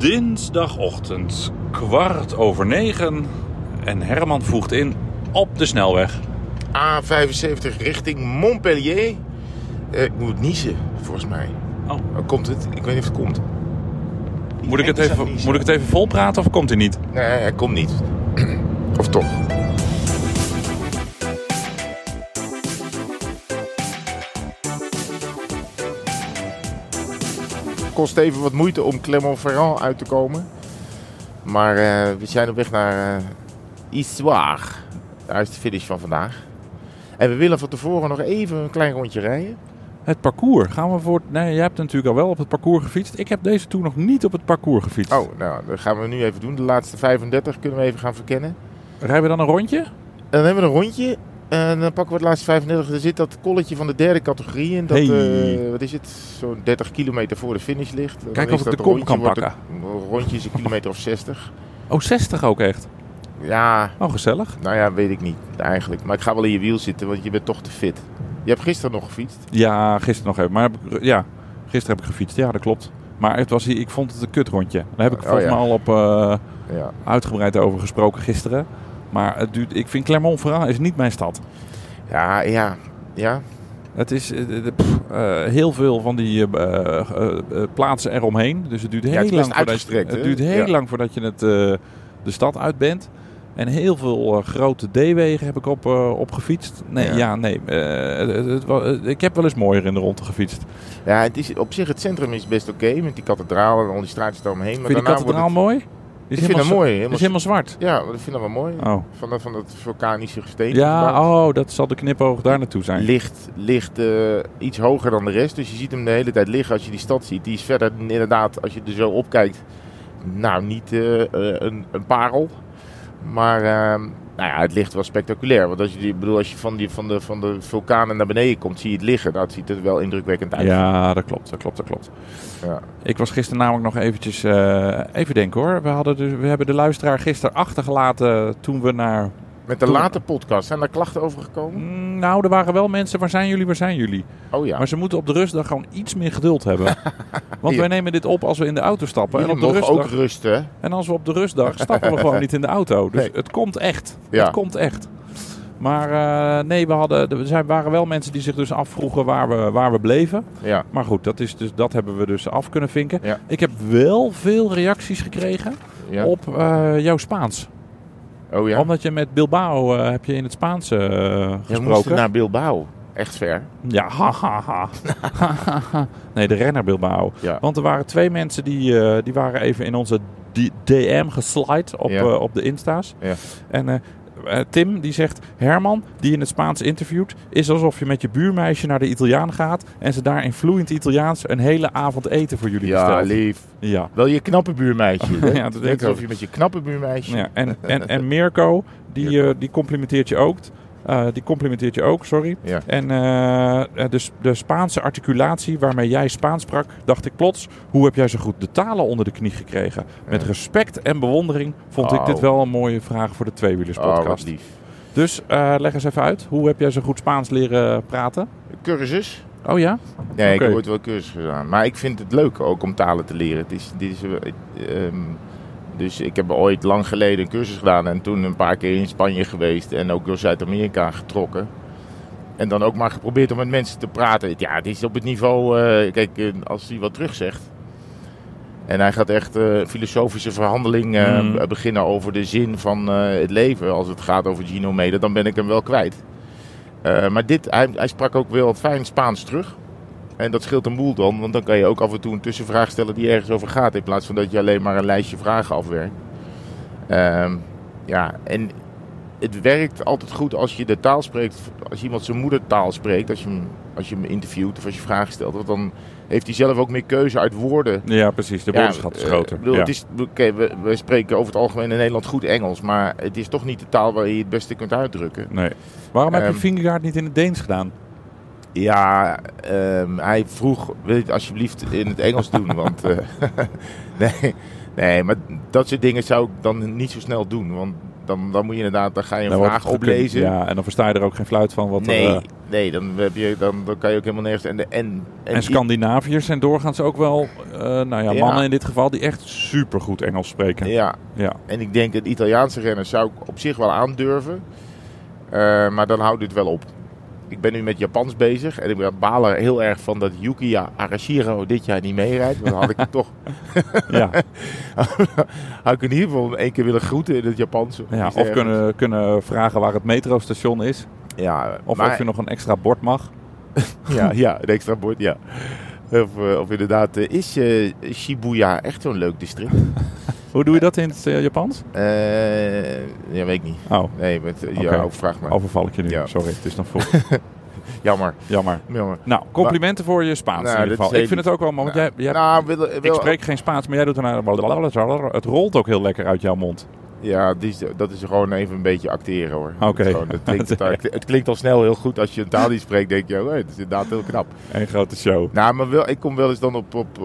Dinsdagochtend, kwart over negen. En Herman voegt in op de snelweg. A75 richting Montpellier. Eh, ik moet niezen, volgens mij. Oh. Oh, komt het? Ik weet niet of het komt. Moet ik, het even, moet ik het even volpraten of komt hij niet? Nee, hij komt niet. of toch? Kost even wat moeite om Clermont-Ferrand uit te komen. Maar eh, we zijn op weg naar Issoire. Daar is de finish van vandaag. En we willen van tevoren nog even een klein rondje rijden. Het parcours. Gaan we voor. Nee, jij hebt natuurlijk al wel op het parcours gefietst. Ik heb deze toer nog niet op het parcours gefietst. Oh, nou, dat gaan we nu even doen. De laatste 35 kunnen we even gaan verkennen. Rijden we dan een rondje? En dan hebben we een rondje. En dan pakken we het laatste 35. Er zit dat kolletje van de derde categorie in. Dat, Hey. eh, wat is het? Zo'n 30 kilometer voor de finish ligt. Kijk of ik de kom kan pakken. Een rondje is een kilometer of 60. Oh, 60 ook echt. Ja, Oh, gezellig. nou ja, weet ik niet eigenlijk. Maar ik ga wel in je wiel zitten, want je bent toch te fit. Je hebt gisteren nog gefietst. Ja, gisteren nog even. Maar heb ik- ja, gisteren heb ik gefietst. Ja, dat klopt. Maar het was, ik vond het een kut rondje. Daar heb ik Oh, volgens ja. mij al op eh, Ja. uitgebreid over gesproken gisteren. Maar het duurt, ik vind Clermont-Ferrand is niet mijn stad. Ja, ja, ja. Het is eh, eh, pff, eh, heel veel van die plaatsen eromheen. Dus het duurt heel het lang voordat je, het duurt heel Ja. lang voordat je het, de stad uit bent. En heel veel grote D-wegen heb ik op, op gefietst. Nee, ja, Ja. nee. het- het wa- ik heb wel eens mooier in de ronde gefietst. Ja, het is, op zich het centrum is best oké. met die kathedraal en al die straatjes daaromheen. Maar vind je wordt kathedraal mooi? Ik vind dat mooi. Helemaal, Die is helemaal zwart. Ja, dat vind ik wel mooi. Oh. Van, dat, van dat vulkanische gesteen. Ja, gebouwd. oh, dat zal de knipoog daar naartoe zijn. Ligt, ligt eh, iets hoger dan de rest. Dus je ziet hem de hele tijd liggen als je die stad ziet. Die is verder inderdaad, als je er zo op kijkt, nou niet eh, eh, een, een parel. Maar ehm, nou ja, het ligt wel spectaculair. Want als je, die, bedoel, als je van, die, van, de, van de vulkanen naar beneden komt, zie je het liggen. Dat ziet er wel indrukwekkend uit. Ja, dat klopt, dat klopt, dat klopt. Ja. Ik was gisteren namelijk nog eventjes... eh, even denken hoor. We, hadden dus, we hebben de luisteraar gisteren achtergelaten toen we naar... Met de Toen- late podcast zijn daar klachten over gekomen? Mm, Nou, er waren wel mensen... Waar zijn jullie, waar zijn jullie? Oh ja. Maar ze moeten op de rustdag gewoon iets meer geduld hebben. Want wij nemen dit op als we in de auto stappen. En, op de mogen ook rustdag, rusten. en als we op de rustdag stappen we gewoon niet in de auto. Dus Nee. het komt echt. Ja. Het komt echt. Maar eh, nee, we hadden, er zijn, waren wel mensen die zich dus afvroegen waar we, waar we bleven. Ja. Maar goed, dat, is dus, dat hebben we dus af kunnen vinken. Ja. Ik heb wel veel reacties gekregen ja. op eh, jouw Spaans. Oh ja. Omdat je met Bilbao eh, heb je in het Spaans eh, Ja, gesproken. naar Bilbao. Echt ver. Ja, ha, ha, ha. nee, de renner Bilbao. Ja. Want er waren twee mensen die, eh, die waren even in onze DM geslide op, op de Insta's. Ja. En Tim die zegt, Herman die in het Spaans interviewt, is alsof je met je buurmeisje naar de Italiaan gaat en ze daar in vloeiend Italiaans een hele avond eten voor jullie Ja, bestelt. lief. Ja. Wel je knappe buurmeisje. hè? Ja, dat denk ik alsof je met je knappe buurmeisje... ja. En, en, en Mirko, die, eh, die complimenteert je ook. Eh, die complimenteert je ook, sorry. Ja. En eh, de, de Spaanse articulatie waarmee jij Spaans sprak, dacht ik plots, hoe heb jij zo goed de talen onder de knie gekregen? Met respect en bewondering vond ik dit wel een mooie vraag voor de Tweewielers Oh, dus eh, leg eens even uit, hoe heb jij zo goed Spaans leren praten? Cursus? Oh ja? Nee, ik heb ooit wel cursus gedaan. Maar ik vind het leuk ook om talen te leren. Het is, dit is, eh, ehm, dus ik heb ooit lang geleden een cursus gedaan. En toen een paar keer in Spanje geweest. En ook door Zuid-Amerika getrokken. En dan ook maar geprobeerd om met mensen te praten. Ja, het is op het niveau... eh, kijk, eh, als hij wat terug zegt... En hij gaat echt eh, filosofische verhandeling eh, Mm. b- beginnen over de zin van het leven. Als het gaat over Gino Mede, dan ben ik hem wel kwijt. Maar dit, hij, hij sprak ook wel fijn Spaans terug. En dat scheelt een boel dan, want dan kan je ook af en toe een tussenvraag stellen die ergens over gaat. In plaats van dat je alleen maar een lijstje vragen afwerkt. Ehm, ja, en het werkt altijd goed als je de taal spreekt. Als iemand zijn moedertaal spreekt, als je hem, als je hem interviewt of als je vragen stelt. Want dan heeft hij zelf ook meer keuze uit woorden. Ja, precies. De woordenschat is eh, groter. bedoel, ja. het is, we, we spreken over het algemeen in Nederland goed Engels. Maar het is toch niet de taal waar je het beste kunt uitdrukken. Nee. Waarom heb je Ehm, Fingergaard niet in het Deens gedaan? Ja, ehm, hij vroeg, wil je het alsjeblieft in het Engels doen? Want eh, nee, nee, maar dat soort dingen zou ik dan niet zo snel doen. Want dan, dan moet je inderdaad, dan ga je een vraag oplezen. Ja, en dan versta je er ook geen fluit van. Wat nee, er, eh, nee dan, heb je, dan, dan kan je ook helemaal nergens... En, de- en, en, en Scandinaviërs zijn doorgaans ook wel, eh, nou ja, Ja. mannen in dit geval, die echt supergoed Engels spreken. Ja, Ja. en ik denk het Italiaanse rennen zou ik op zich wel aandurven. Maar dan houdt het wel op. Ik ben nu met Japans bezig en ik ben balen heel erg van dat Yukiya Arashiro dit jaar niet meerijdt. Want dan had ik hem toch ja. had ik in ieder geval één keer willen groeten in het Japans. ja. Of ergens. kunnen, kunnen vragen waar het metrostation is. Ja, Of maar- of je nog een extra bord mag. ja, ja, een extra bord, ja. Of, eh, of inderdaad, eh, is eh, Shibuya echt zo'n leuk district? Hoe doe je dat in het eh, Japans? Eh, ja, weet ik niet. Oh, Nee, met, eh, ja, ook vraag maar. overval ik je nu. Ja. Sorry, het is nog vroeg. Jammer, Jammer. jammer. Nou, complimenten voor je Spaans Nou, in ieder geval. Ik vind het ook wel mooi, want jij, jij- nou, wil, ik wil- spreek geen Spaans, maar jij doet er Het rolt ook heel lekker uit jouw mond. Ja, die dat is gewoon even een beetje acteren hoor. Oké. Het, klinkt, het, het klinkt al snel heel goed als je een taal niet spreekt. denk je, oh, het is inderdaad heel knap. Een grote show. Nou, maar wel, ik kom wel eens dan op. op eh,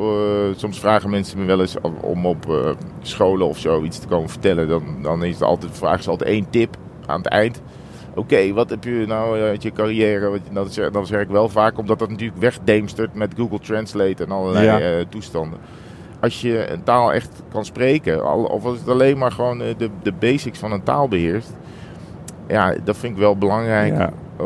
soms vragen mensen me wel eens om- op eh, scholen of zo iets te komen vertellen. Dan, dan is het altijd, vragen ze altijd één tip aan het eind. Oké, wat heb je nou uit je carrière? Wat, dan, zeg, dan zeg ik wel vaak, omdat dat natuurlijk wegdeemstert met Google Translate en allerlei Ja. eh, toestanden. Als je een taal echt kan spreken, of als het alleen maar gewoon eh, de, de basics van een taal beheerst. Ja, dat vind ik wel belangrijk. Ja. Eh,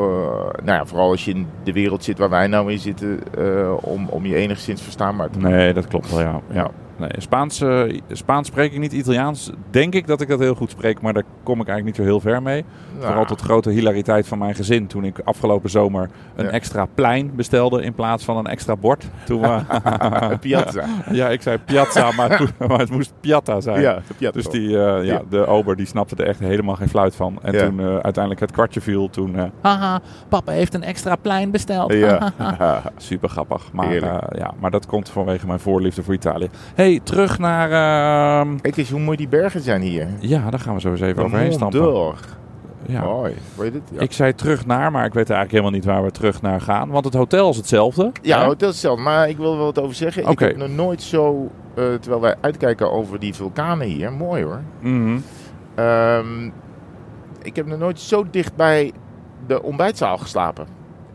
nou ja, vooral als je in de wereld zit waar wij nou in zitten, eh, om, om je enigszins verstaanbaar te maken. Nee, dat klopt wel, ja. ja. Nee, Spaans, eh, Spaans spreek ik niet. Italiaans denk ik dat ik dat heel goed spreek, maar daar kom ik eigenlijk niet zo heel ver mee. Nou, Vooral tot grote hilariteit van mijn gezin toen ik afgelopen zomer een Ja. extra plein bestelde in plaats van een extra bord. Toen we, Piazza. ja, ik zei piazza, maar, het moest- maar het moest piatta zijn. Ja, de piazza. Dus die, eh, ja, Ja. de ober die snapte er echt helemaal geen fluit van. En Ja. toen eh, uiteindelijk het kwartje viel, toen... eh, Haha, papa heeft een extra plein besteld. Ja. Super grappig. Maar, eh, ja, maar dat komt vanwege mijn voorliefde voor Italië. hey, terug naar... ehm, Kijk eens hoe mooi die bergen zijn hier. ja, daar gaan we zo eens even overheen stampen. d'Or. Ja. Mooi. Weet het? Ja, Ik zei terug naar, maar ik weet eigenlijk helemaal niet waar we terug naar gaan. Want het hotel is hetzelfde. ja hè? hotel is hetzelfde. Maar ik wil er wel wat over zeggen. Ik heb nog nooit zo, eh, terwijl wij uitkijken over die vulkanen hier. Mooi hoor. Ehm, ik heb nog nooit zo dicht bij de ontbijtzaal geslapen.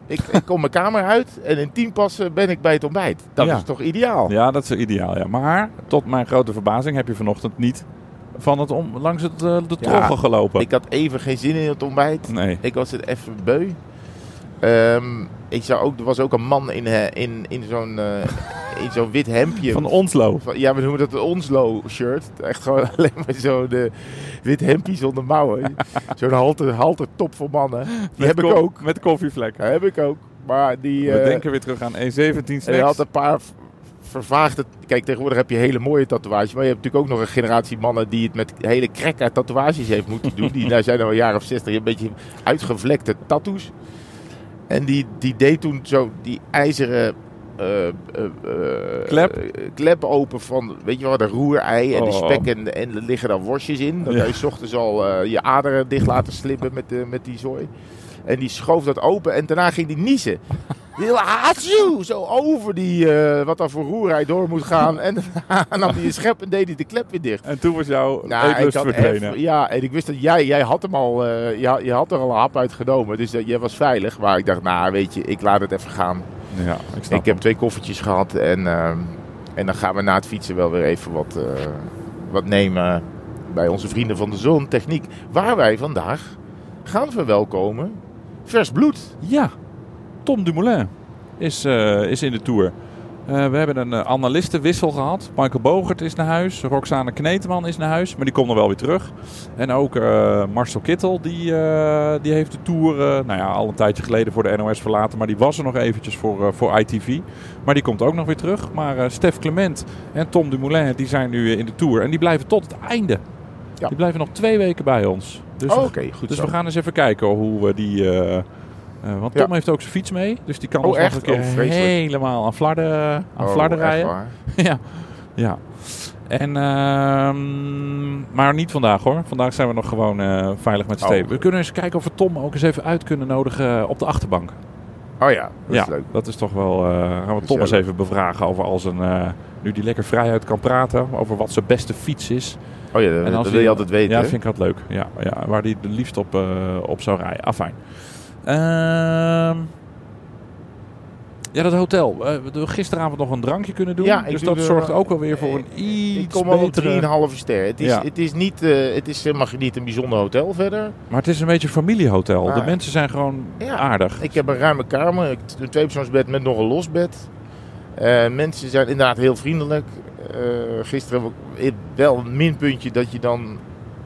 Ik, ik kom mijn kamer uit en in tien passen ben ik bij het ontbijt. Dat Ja. is toch ideaal? Ja, dat is ideaal. Ja. Maar tot mijn grote verbazing heb je vanochtend niet van het om, langs het, eh, de Ja, troggen gelopen. Ik had even geen zin in het ontbijt. Nee. Ik was het even beu. Ehm, ik zag ook, er was ook een man in, eh, in, in zo'n eh, in zo'n wit hemdje. Van Onslo. Ja, we noemen dat een Onslow shirt. Echt gewoon alleen maar zo'n wit hemdje zonder mouwen. zo'n halter, halter top voor mannen. Die Met heb ik ook. Met koffievlekken. Heb ik ook. Maar die... We eh, denken weer terug aan E E17 en hij snacks. had een paar vervaagde... Kijk, tegenwoordig heb je hele mooie tatoeages. Maar je hebt natuurlijk ook nog een generatie mannen die het met hele krekke tatoeages heeft moeten doen. Die daar zijn al een jaar of zestig een beetje uitgevlekte tattoos. En die, die deed toen zo die ijzeren... eh, Klep? klep open van, weet je wel, de roerei en de Oh. spek en, en er liggen dan worstjes in. Dan Ja. kan je 's ochtends al je aderen dicht laten slippen met, de, met die zooi. En die schoof dat open en daarna ging die niezen. Heel hatsjoe, zo over die, eh, wat dan voor roerij door moet gaan. En daarna nam hij een schep en deed hij de klep weer dicht. En toen was jouw Nou, verdwenen. even- ja, en ik wist dat jij, jij had hem al, eh, je, had, je had er al een hap uit genomen. Dus eh, jij was veilig. Maar ik dacht, nou weet je, ik laat het even gaan. Ja, ik snap Ik heb twee koffertjes gehad en, ehm, en dan gaan we na het fietsen wel weer even wat, wat nemen bij onze vrienden van de Zon Techniek. Waar wij vandaag gaan verwelkomen vers bloed. Ja, Tom Dumoulin is, eh, is in de Tour. Eh, we hebben een uh, analistenwissel gehad. Michael Bogert is naar huis. Roxane Kneteman is naar huis. Maar die komt nog wel weer terug. En ook uh, Marcel Kittel. Die, die heeft de Tour nou ja, al een tijdje geleden voor de NOS verlaten. Maar die was er nog eventjes voor, voor ITV. Maar die komt ook nog weer terug. Maar Stef Clement en Tom Dumoulin die zijn nu in de Tour. En die blijven tot het einde. Ja. Die blijven nog twee weken bij ons. Dus, oh, okay, goed dus zo. we gaan eens even kijken hoe we die... Uh, want Tom ja. heeft ook zijn fiets mee, dus die kan oh, ons echt? een keer oh, helemaal aan Flarden, aan oh, Flarden rijden. Ja, ja. En, uh, maar niet vandaag hoor. Vandaag zijn we nog gewoon uh, veilig met Steven. Oh, we kunnen eens kijken of we Tom ook eens even uit kunnen nodigen op de achterbank. Oh ja, dat ja, is leuk. dat is toch wel... eh, gaan we Tom eens even bevragen over als een... eh, nu die lekker vrijuit kan praten over wat zijn beste fiets is. Oh ja, dat, En als dat wil je altijd weten. Ja, hè? dat vind ik altijd leuk. Ja, ja, waar hij de liefst op, eh, op zou rijden. Afijn. Ehm ja, dat hotel. Eh, we hebben gisteravond nog een drankje kunnen doen. Ja, dus dat zorgt ook wel weer voor een iets Ik kom al betere... 3,5 ster. Het is, Ja. het is, niet, eh, het is helemaal niet een bijzonder hotel verder. Maar het is een beetje een familiehotel. De Ah. mensen zijn gewoon Ja. aardig. Ik heb een ruime kamer, een tweepersoonsbed met nog een los bed. Eh, mensen zijn inderdaad heel vriendelijk. Eh, gisteren wel een minpuntje dat je dan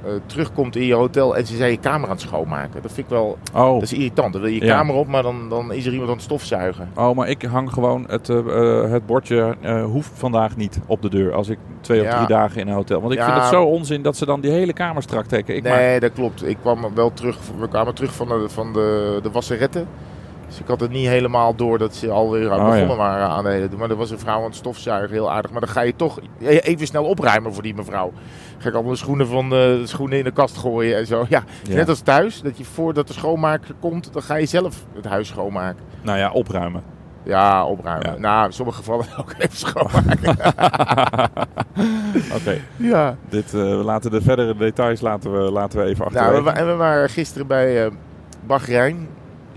eh, terugkomt in je hotel en ze zijn je kamer aan het schoonmaken. Dat vind ik wel, Oh. dat is irritant. Dan wil je je Ja. kamer op, maar dan, dan is er iemand aan het stofzuigen. Oh, maar ik hang gewoon het, eh, eh, het bordje hoeft vandaag niet op de deur als ik twee of drie dagen in een hotel. Want ik Ja. vind het zo onzin dat ze dan die hele kamer strak trekken. Ik maak- nee, dat klopt. Ik kwam wel terug, we kwamen terug van de, van de, de wasseretten. Dus ik had het niet helemaal door dat ze alweer aan Oh, begonnen ja. waren aan de hele doen. Maar er was een vrouw aan het stofzuigen, heel aardig. Maar dan ga je toch e- even snel opruimen voor die mevrouw. Ga ik allemaal de schoenen, van de, de schoenen in de kast gooien en zo. Ja, Ja. net als thuis. Dat je voordat de schoonmaker komt, dan ga je zelf het huis schoonmaken. Nou ja, opruimen. Ja, opruimen. Ja. Nou, in sommige gevallen ook even schoonmaken. Oké, ja. dit, eh, we laten de verdere details laten we, laten we even achterwege. Nou, en we waren gisteren bij eh Bahrein.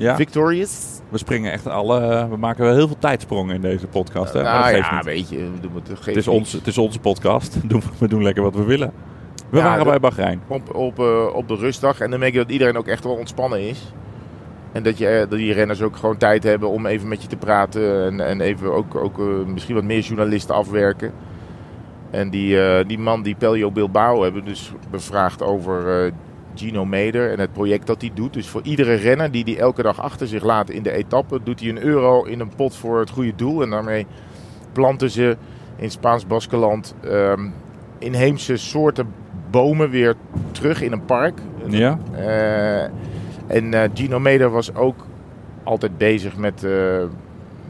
Ja, Victorious. we springen echt alle... we maken wel heel veel tijdsprongen in deze podcast. Hè? Nou ja, niet. weet je. we doen Het, is, ons, het is onze podcast. We doen lekker wat we willen. We Ja, waren bij Bahrein. op, op, eh, op de rustdag. En dan merk je dat iedereen ook echt wel ontspannen is. En dat, je, eh, dat die renners ook gewoon tijd hebben om even met je te praten. En, en even ook, ook eh, misschien wat meer journalisten afwerken. En die, die man, die Pelio Bilbao, hebben we dus bevraagd over Gino Meder en het project dat hij doet. Dus voor iedere renner die die elke dag achter zich laat in de etappe, doet hij een euro in een pot voor het goede doel. En daarmee planten ze in Spaans-Baskeland ehm, inheemse soorten bomen weer terug in een park. Ja? Eh, en eh, Gino Meder was ook altijd bezig met, eh,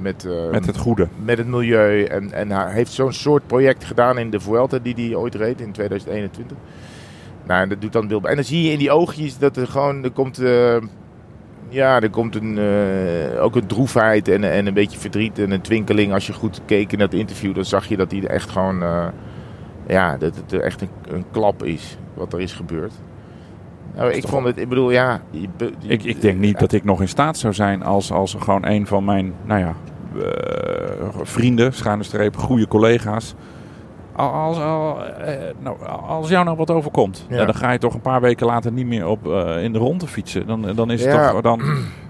met, Met het goede. met het milieu. En, en hij heeft zo'n soort project gedaan in de Vuelta die hij ooit reed in 2021. Nou, en dat doet dan Bilbao. En dan zie je in die oogjes dat er gewoon, er komt, eh, ja, er komt een, eh, ook een droefheid en, en een beetje verdriet en een twinkeling. Als je goed keek in dat interview, dan zag je dat hij echt gewoon, eh, ja, dat het echt een, een klap is wat er is gebeurd. Nou, ik vond het, ik bedoel, ja. je be- je- Ik, ik denk niet dat ik nog in staat zou zijn als, als gewoon een van mijn, nou ja, vrienden, schuine streep, goede collega's. Al- Als, al, eh, nou, als jou nou wat overkomt, Ja. dan ga je toch een paar weken later niet meer op, eh, in de ronde fietsen. Dan, dan is het Ja. toch dan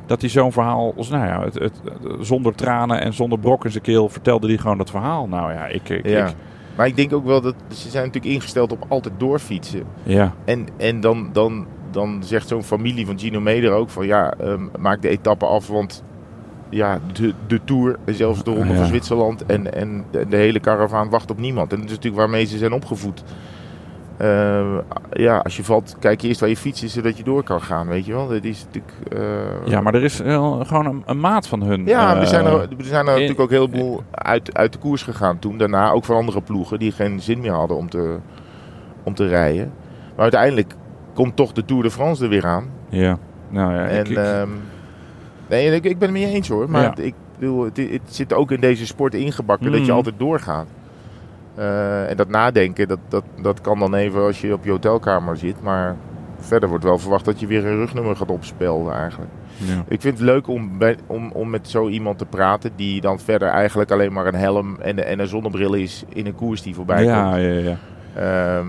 dat hij zo'n verhaal, als, nou ja, het, het, zonder tranen en zonder brok in zijn keel, vertelde hij gewoon dat verhaal. Nou ja, ik, ik, Ja. ik- Maar ik denk ook wel dat ze zijn natuurlijk ingesteld op altijd doorfietsen. ja. En, en dan, dan, dan zegt zo'n familie van Gino Meder ook van ja, ehm, maak de etappe af, want ja, de, de Tour en zelfs de Ronde Ja. van Zwitserland en, en de, de hele karavaan wacht op niemand. En dat is natuurlijk waarmee ze zijn opgevoed. Eh, ja, als je valt, kijk je eerst waar je fiets is, zodat je door kan gaan, weet je wel. Dat is natuurlijk... eh, ja, maar er is wel gewoon een, een maat van hun. Ja, eh, er zijn er, er zijn er in- natuurlijk ook heel veel uit, uit de koers gegaan toen. Daarna ook van andere ploegen die geen zin meer hadden om te, om te rijden. Maar uiteindelijk komt toch de Tour de France er weer aan. Ja, nou ja, en, ik, ik- ehm, nee, ik, ik ben het met je eens hoor. Maar Ja. ik bedoel, het, het zit ook in deze sport ingebakken dat je Mhm. altijd doorgaat. Eh, en dat nadenken, dat, dat, dat kan dan even als je op je hotelkamer zit. Maar verder wordt wel verwacht dat je weer een rugnummer gaat opspelden eigenlijk. ja. Ik vind het leuk om, bij, om, om met zo iemand te praten die dan verder eigenlijk alleen maar een helm en, en een zonnebril is in een koers die voorbij ja, komt. ja, ja. Ehm,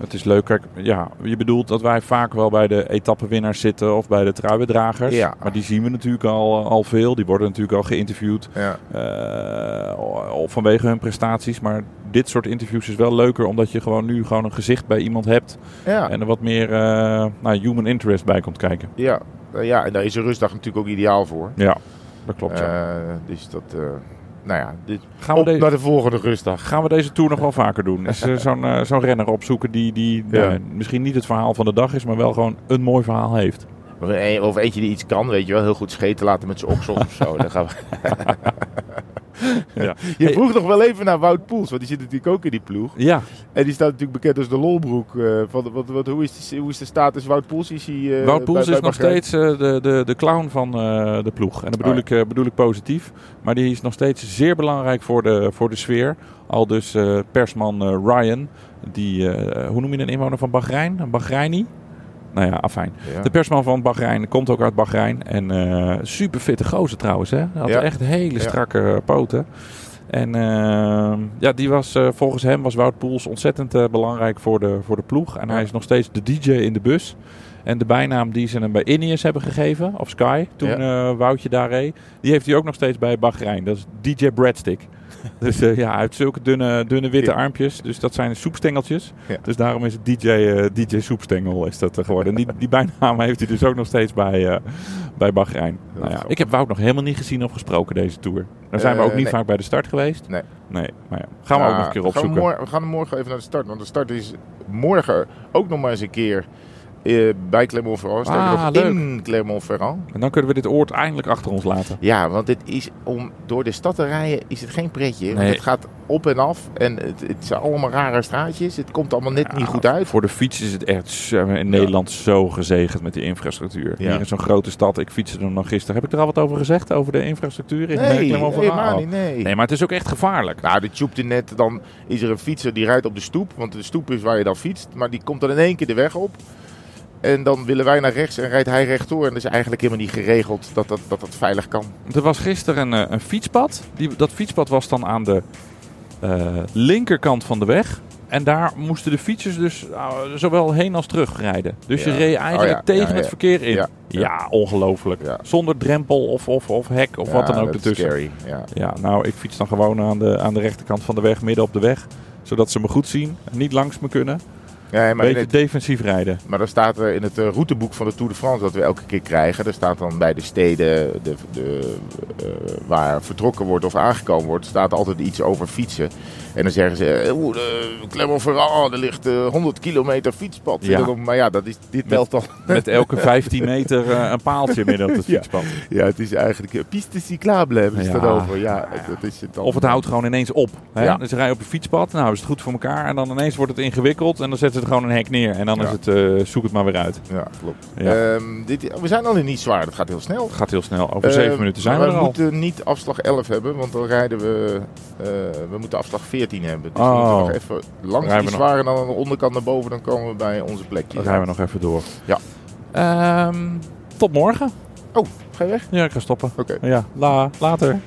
Het is leuk. Kijk, ja, je bedoelt dat wij vaak wel bij de etappenwinnaars zitten of bij de truiendragers. Ja. Maar die zien we natuurlijk al, al veel. Die worden natuurlijk al geïnterviewd ja. eh, of vanwege hun prestaties. Maar dit soort interviews is wel leuker omdat je gewoon nu gewoon een gezicht bij iemand hebt. Ja. En er wat meer eh, nou, human interest bij komt kijken. Ja. Ja, en daar is een rustdag natuurlijk ook ideaal voor. Ja, dat klopt. ja. Eh, dus dat, nou ja, dit, Gaan we op deze... naar de volgende rustdag. Gaan we deze tour nog wel vaker doen? Is eh, zo'n eh, zo'n renner opzoeken die, die Ja. nou, misschien niet het verhaal van de dag is, maar wel gewoon een mooi verhaal heeft. Of eentje die iets kan, weet je wel, heel goed scheten laten met zijn oksels of zo. Dan gaan we... Ja. Je Hey, vroeg nog wel even naar Wout Poels, want die zit natuurlijk ook in die ploeg. ja, En die staat natuurlijk bekend als de lolbroek. eh, van, wat, wat, hoe, is de, hoe is de status Wout Poels? Is hij, eh, Wout Poels bij- is nog steeds eh, de, de, de clown van de ploeg. En dat bedoel, Oh, ik, bedoel ik positief. Maar die is nog steeds zeer belangrijk voor de, voor de sfeer. Al dus persman Ryan, die, hoe noem je een inwoner van Bahrein? Een Bahreini? Nou ja, afijn. Ja. De persman van Bahrein komt ook uit Bahrein. En eh super fitte gozer trouwens. Hè? Hij had Ja. echt hele Ja. strakke poten. En eh, ja, die was, eh, volgens hem was Wout Poels ontzettend belangrijk voor de, voor de ploeg. En Ja. hij is nog steeds de DJ in de bus. En de bijnaam die ze hem bij Ineos hebben gegeven, of Sky, toen eh, Woutje daar reed, die heeft hij ook nog steeds bij Bahrein. Dat is DJ Breadstick. dus eh, ja, hij heeft zulke dunne, dunne witte Ja. armpjes. Dus dat zijn soepstengeltjes. Ja. Dus daarom is het DJ, eh, DJ Soepstengel is dat eh, geworden. En die, die bijnaam heeft hij dus ook nog steeds bij, eh, bij Bahrein. Nou ja, ik heb Wout nog helemaal niet gezien of gesproken deze Tour. Daar zijn we ook niet nee. vaak bij de start geweest. Nee. Nee, maar ja. Gaan we ook nog een keer we opzoeken. morgen- We gaan morgen even naar de start. Want de start is morgen ook nog maar eens een keer eh, bij Clermont-Ferrand. Ah, nog leuk. in Clermont-Ferrand. En dan kunnen we dit oord eindelijk achter ons laten. Ja, want het is om door de stad te rijden is het geen pretje. Want. Het gaat op en af en het, het zijn allemaal rare straatjes. Het komt allemaal net niet goed uit. Voor de fiets is het echt zo- in Nederland zo gezegend met die infrastructuur. Ja. Hier in zo'n grote stad, ik fietste er nog gisteren. Heb ik er al wat over gezegd, over de infrastructuur in eh, Nee, Clermont-Ferrand? Oh. niet, nee. Nee, maar het is ook echt gevaarlijk. Nou, de tube net, dan is er een fietser die rijdt op de stoep. Want de stoep is waar je dan fietst. Maar die komt dan in één keer de weg op. En dan willen wij naar rechts en rijdt hij rechtdoor. En dat is eigenlijk helemaal niet geregeld dat dat, dat, dat veilig kan. Er was gisteren een, eh, een fietspad. Die, dat fietspad was dan aan de eh, linkerkant van de weg. En daar moesten de fietsers dus uh, zowel heen als terug rijden. Dus Ja. je reed eigenlijk Oh ja, tegen ja, het verkeer in. Ja, ongelooflijk. Zonder drempel of, of, of hek of wat dan ook ertussen. Scary. Ja. Ja, nou, ik fiets dan gewoon aan de, aan de rechterkant van de weg, midden op de weg. Zodat ze me goed zien, niet langs me kunnen. Een maar, beetje het, defensief rijden. maar dan staat er in het eh, routeboek van de Tour de France dat we elke keer krijgen. Daar staat dan bij de steden de, de, eh, waar vertrokken wordt of aangekomen wordt, staat altijd iets over fietsen. En dan zeggen ze, eh, oeh, Clermont-Ferrand, er ligt eh, 100 kilometer fietspad. Ja. Maar ja, dat is, dit meldt dan. Met elke 15 meter eh, een paaltje midden op het fietspad. Ja, het is eigenlijk eh, piste cyclable hebben ze Ja. het over. Ja, dat is het dan. Of het houdt gewoon ineens op. Hè? Ja. Dus ze rijden op een fietspad, nou is het goed voor elkaar. En dan ineens wordt het ingewikkeld en dan zetten ze er gewoon een hek neer. En dan is het, eh, zoek het maar weer uit. Ja, klopt. Ehm, dit, we zijn al in niet zwaar, dat gaat heel snel. Het gaat heel snel. Over zeven Ehm, minuten zijn we er al. moeten niet afslag 11 hebben, want dan rijden we. eh, we moeten afslag 14 hebben. Dus Oh. we moeten nog even langs Rijden en dan aan de onderkant naar boven, dan komen we bij onze plekje. Dan gaan we nog even door. Ja. Ehm, tot morgen. Oh, ga je weg? Ja, ik ga stoppen. Oké. Ja, la, later.